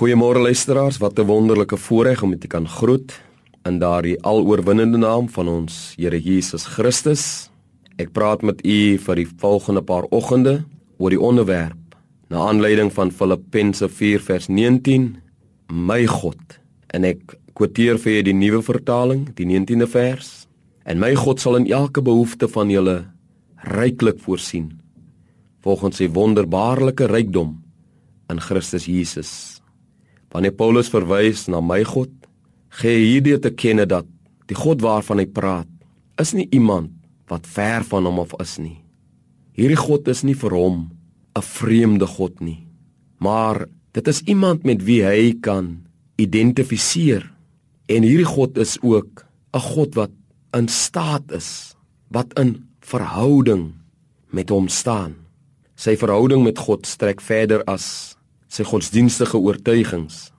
Goeiemôre luisteraars, wat 'n wonderlike voorreg om dit te kan groet in daardie aloorwinnende naam van ons Here Jesus Christus. Ek praat met u vir die volgende paar oggende oor die onderwerp na aanleiding van Filippense 4 vers 19, my God. En ek quoteer vir julle die nuwe vertaling, die 19de vers. En my God sal in elke behoefte van julle ryklik voorsien volgens sy wonderbaarlike rykdom in Christus Jesus. Wanneer Paulus verwys na my God, gee hierdie te kenne dat die God waarvan hy praat, is nie iemand wat ver van hom af is nie. Hierdie God is nie vir hom 'n vreemde God nie, maar dit is iemand met wie hy kan identifiseer. En hierdie God is ook 'n God wat in staat is, wat in verhouding met hom staan. Sy verhouding met God strek verder as sy godsdienstige oortuigings.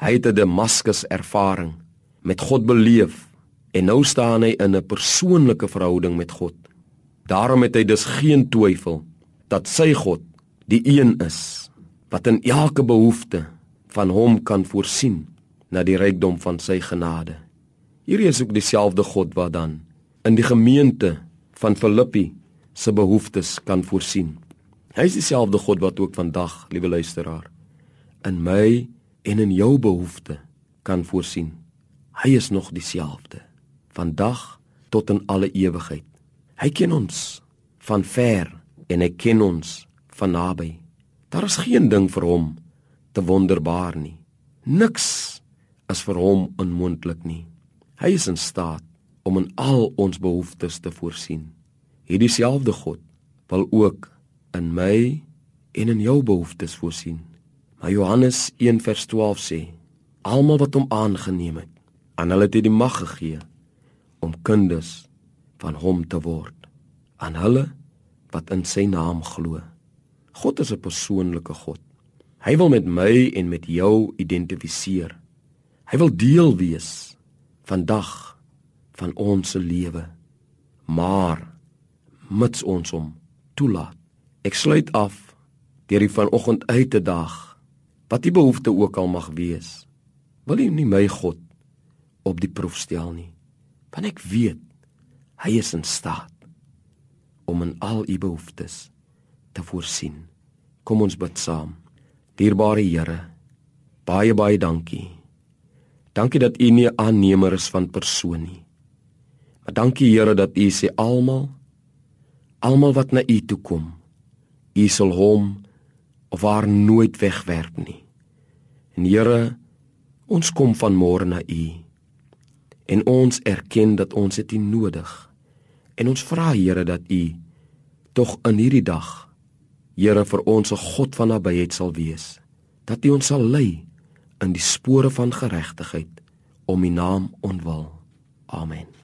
Hy het 'n Damaskus ervaring met God beleef en nou staan hy in 'n persoonlike verhouding met God. Daarom het hy dus geen twyfel dat sy God die een is wat in elke behoefte van hom kan voorsien na die rykdom van sy genade. Hierdie is ook dieselfde God wat dan in die gemeente van Filippi se behoeftes kan voorsien. Hy is dieselfde God wat ook vandag, liewe luisteraar, in my en in jou behoefte kan voorsien. Hy is nog dieselfde vandag tot in alle ewigheid. Hy ken ons van ver en hy ken ons van naby. Daar is geen ding vir hom te wonderbaar nie. Niks is vir hom onmoontlik nie. Hy is in staat om in al ons behoeftes te voorsien. Hierdie selfde God wil ook in my en in jou behoeftes voorsien. Maar Johannes 1:12 sê: Almal wat hom aangeneem het, aan hulle het hy die mag gegee om kinders van hom te word, aan hulle wat in sy naam glo. God is 'n persoonlike God. Hy wil met my en met jou identifiseer. Hy wil deel wees vandag van ons se lewe. Maar mits ons hom toelaat. Ek sluit af deur die vanoggend uit te daag wat die behoefte ook al mag wees. Wil U nie my God op die proef stel nie? Want ek weet hy is in staat om in al U behoeftes te voorsien. Kom ons bid saam. Dierbare Here, baie baie dankie. Dankie dat U nie aannemer is van persoon nie. Maar dankie Here dat U sê almal almal wat na U toe kom, U sal hom of haar nooit wegwerp nie. En Here, ons kom van môre na U. En ons erken dat ons dit nodig. En ons vra Here dat U tog in hierdie dag Here vir ons 'n God van nabyheid sal wees. Dat U ons sal lei in die spore van geregtigheid om U naam ontwil. Amen.